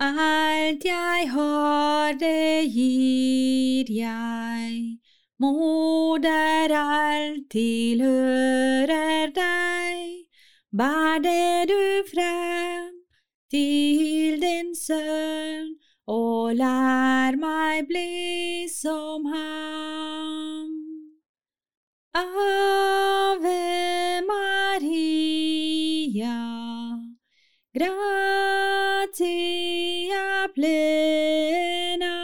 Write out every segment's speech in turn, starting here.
Alt jeg har, det gir jeg. Moder, alt tilhører deg. Bær det du frem til din sønn, og lær meg bli som ham. Ave Maria, gratia plena,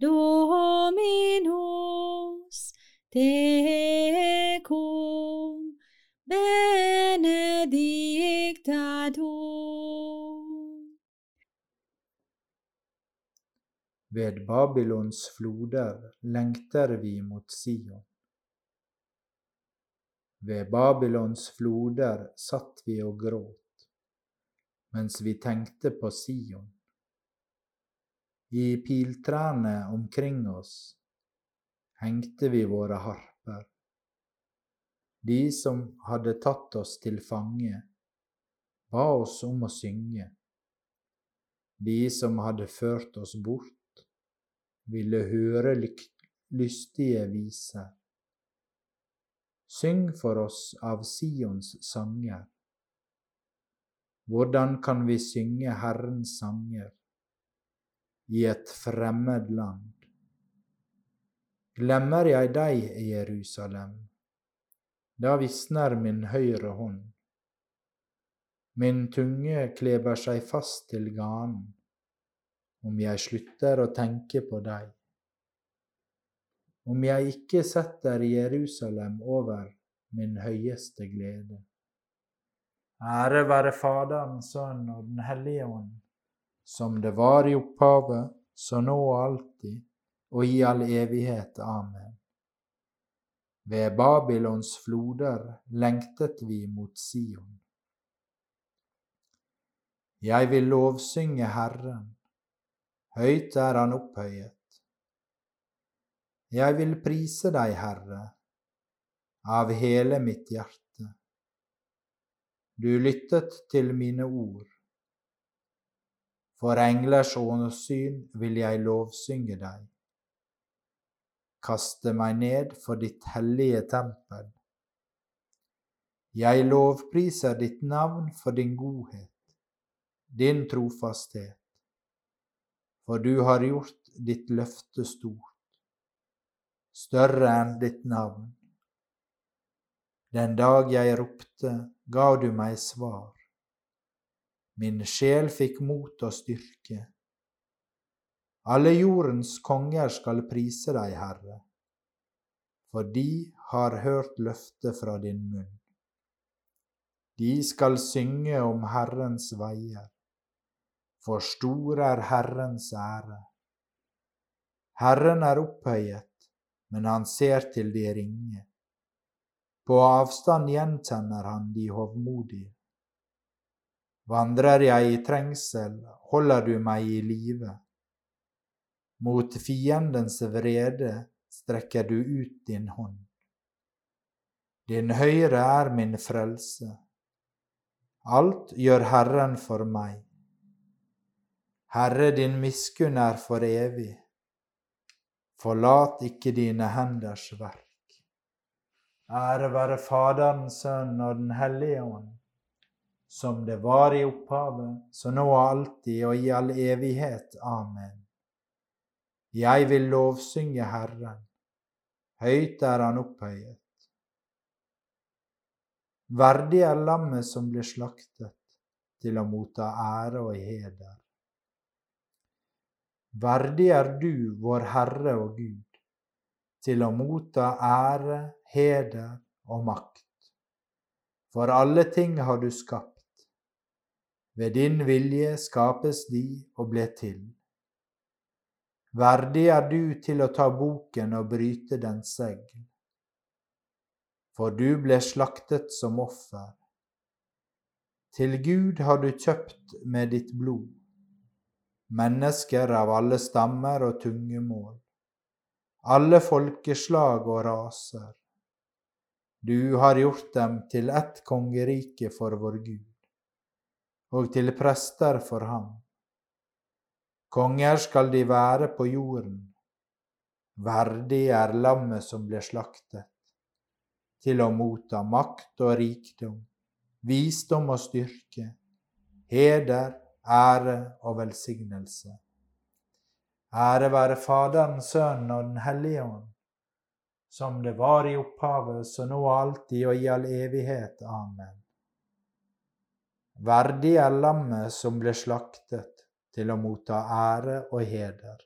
Dominus tecum, benedicta tu. Ved Babylons floder lengter vi mot Sion. Ved Babylons floder satt vi og gråt, mens vi tenkte på Sion. I piltrærne omkring oss hengte vi våre harper. De som hadde tatt oss til fange, ba oss om å synge. De som hadde ført oss bort, ville høre lystige viser. Syng for oss av Sions sanger. Hvordan kan vi synge Herrens sanger i et fremmed land? Glemmer jeg deg, Jerusalem, da visner min høyre hånd. Min tunge kleber seg fast til ganen om jeg slutter å tenke på deg. Om jeg ikke setter Jerusalem over min høyeste glede. Ære være Faderen, Sønnen og Den hellige ånd, som det var i opphavet, så nå og alltid, og i all evighet. Amen. Ved Babylons floder lengtet vi mot Sion. Jeg vil lovsynge Herren, høyt er Han opphøyet. Jeg vil prise deg, Herre, av hele mitt hjerte. Du lyttet til mine ord. For englers åsyn vil jeg lovsynge deg, kaste meg ned for ditt hellige tempel. Jeg lovpriser ditt navn for din godhet, din trofasthet for du har gjort ditt løfte stort, større enn ditt navn. Den dag jeg ropte, ga du meg svar. Min sjel fikk mot og styrke. Alle jordens konger skal prise deg, Herre, for de har hørt løftet fra din munn. De skal synge om Herrens veier for stor er Herrens ære. Herren er opphøyet, men han ser til de ringe. På avstand gjenkjenner han de hovmodige. Vandrer jeg i trengsel, holder du meg i live. Mot fiendens vrede strekker du ut din hånd. Din høyre er min frelse. Alt gjør Herren for meg. Herre, din miskunn er for evig. Forlat ikke dine henders verk. Ære være Faderen, Sønnen og Den hellige ånd, som det var i opphavet, så nå og alltid og i all evighet. Amen. Jeg vil lovsynge Herren, høyt er Han opphøyet. Verdig er lammet som blir slaktet, til å motta ære og heder. Verdig er du, vår Herre og Gud, til å motta ære, heder og makt. For alle ting har du skapt. Ved din vilje skapes de og ble til. Verdig er du til å ta boken og bryte dens segl. For du ble slaktet som offer. Til Gud har du kjøpt med ditt blod mennesker av alle stammer og tungemål, alle folkeslag og raser. Du har gjort dem til ett kongerike for vår Gud, og til prester for ham. Konger skal de være på jorden, verdig er lammet som ble slaktet, til å motta makt og rikdom, visdom og styrke, heder ære og velsignelse. Ære være Faderen, Sønnen og Den hellige ånd, som det var i opphavet, så nå alltid og i all evighet. Amen. Verdig er lammet som ble slaktet til å motta ære og heder.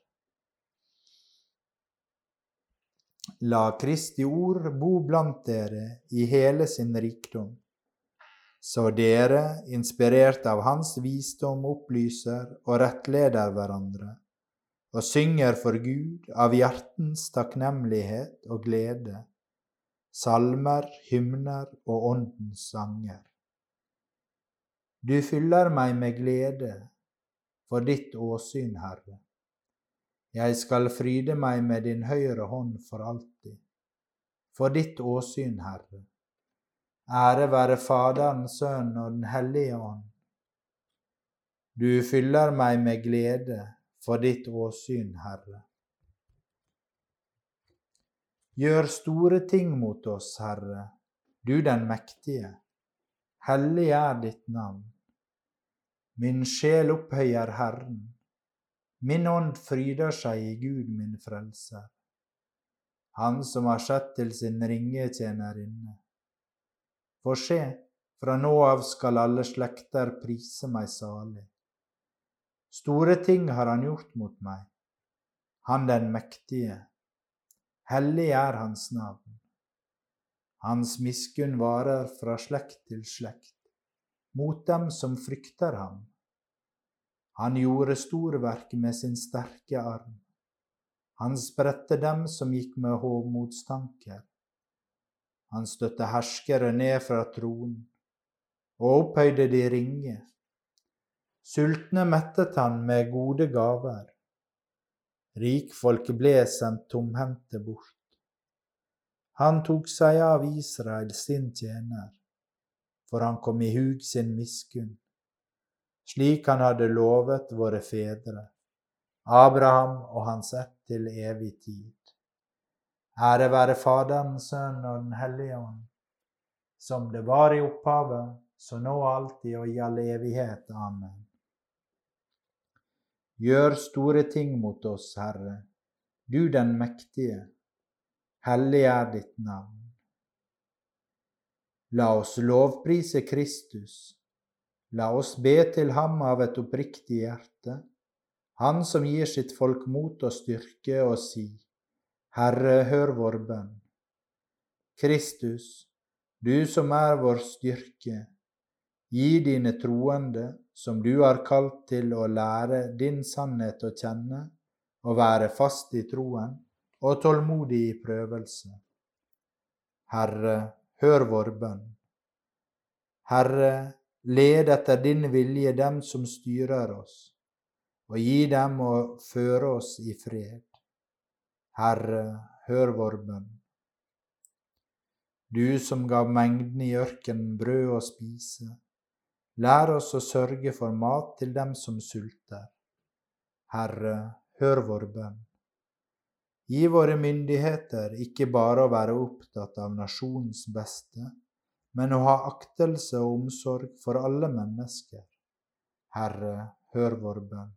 La Kristi ord bo blant dere i hele sin rikdom så dere, inspirert av hans visdom, opplyser og rettleder hverandre, og synger for Gud av hjertens takknemlighet og glede, salmer, hymner og åndens sanger. Du fyller meg med glede for ditt åsyn, Herre. Jeg skal fryde meg med din høyre hånd for alltid, for ditt åsyn, Herre. Ære være Faderen, Sønnen og Den hellige ånd. Du fyller meg med glede for ditt åsyn, Herre. Gjør store ting mot oss, Herre, du den mektige. Hellig er ditt navn. Min sjel opphøyer Herren. Min ånd fryder seg i Gud min frelser. Han som har sett til sin ringe tjenerinne. For se, fra nå av skal alle slekter prise meg salig. Store ting har han gjort mot meg, han den mektige. Hellig er hans navn. Hans miskunn varer fra slekt til slekt, mot dem som frykter ham. Han gjorde storverk med sin sterke arm. Han spredte dem som gikk med hovmodstanker. Han støtte herskere ned fra tronen og opphøyde de ringe. Sultne mettet han med gode gaver. Rikfolket ble sendt tomhendte bort. Han tok seg av Israel sin tjener, for han kom i hug sin miskunn, slik han hadde lovet våre fedre, Abraham og hans ett til evig tid. Ære være Faderen, Sønnen og Den hellige ånd, som det var i opphavet, så nå alltid og i all evighet. Amen. Gjør store ting mot oss, Herre, du den mektige. Hellig er ditt navn. La oss lovprise Kristus. La oss be til ham av et oppriktig hjerte, han som gir sitt folk mot og styrke, og si:" Herre, hør vår bønn. Kristus, du som er vår styrke, gi dine troende, som du har kalt til å lære din sannhet å kjenne, og være fast i troen og tålmodig i prøvelse. Herre, hør vår bønn. Herre, led etter din vilje dem som styrer oss, og gi dem å føre oss i fred. Herre, hør vår bønn. Du som gav mengden i ørkenen brød å spise, lær oss å sørge for mat til dem som sulter. Herre, hør vår bønn. Gi våre myndigheter ikke bare å være opptatt av nasjonens beste, men å ha aktelse og omsorg for alle mennesker. Herre, hør vår bønn.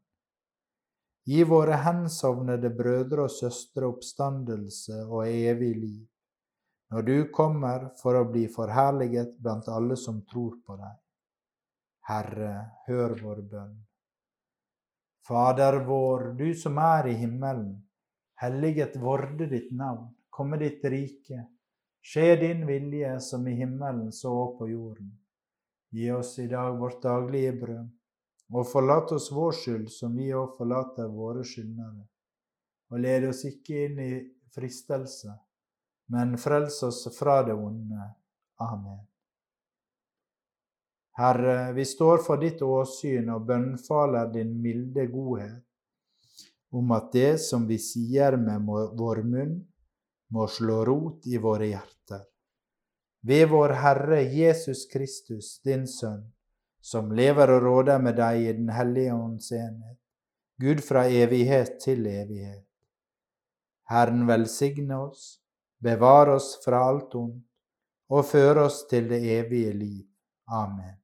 Gi våre hensovnede brødre og søstre oppstandelse og evig liv, når du kommer for å bli forherliget blant alle som tror på deg. Herre, hør vår bønn. Fader vår, du som er i himmelen. Helliget vorde ditt navn. Komme ditt rike. Skje din vilje som i himmelen så på jorden. Gi oss i dag vårt daglige brød og forlat oss vår skyld, som vi òg forlater våre skyldnere. og led oss ikke inn i fristelse, men frels oss fra det onde. Amen. Herre, vi står for ditt åsyn og bønnfaler din milde godhet, om at det som vi sier med vår munn, må slå rot i våre hjerter. Ved vår Herre Jesus Kristus, din Sønn, som lever og råder med deg i Den hellige ånds enhet, Gud fra evighet til evighet. Herren velsigne oss, bevare oss fra alt ondt og føre oss til det evige liv. Amen.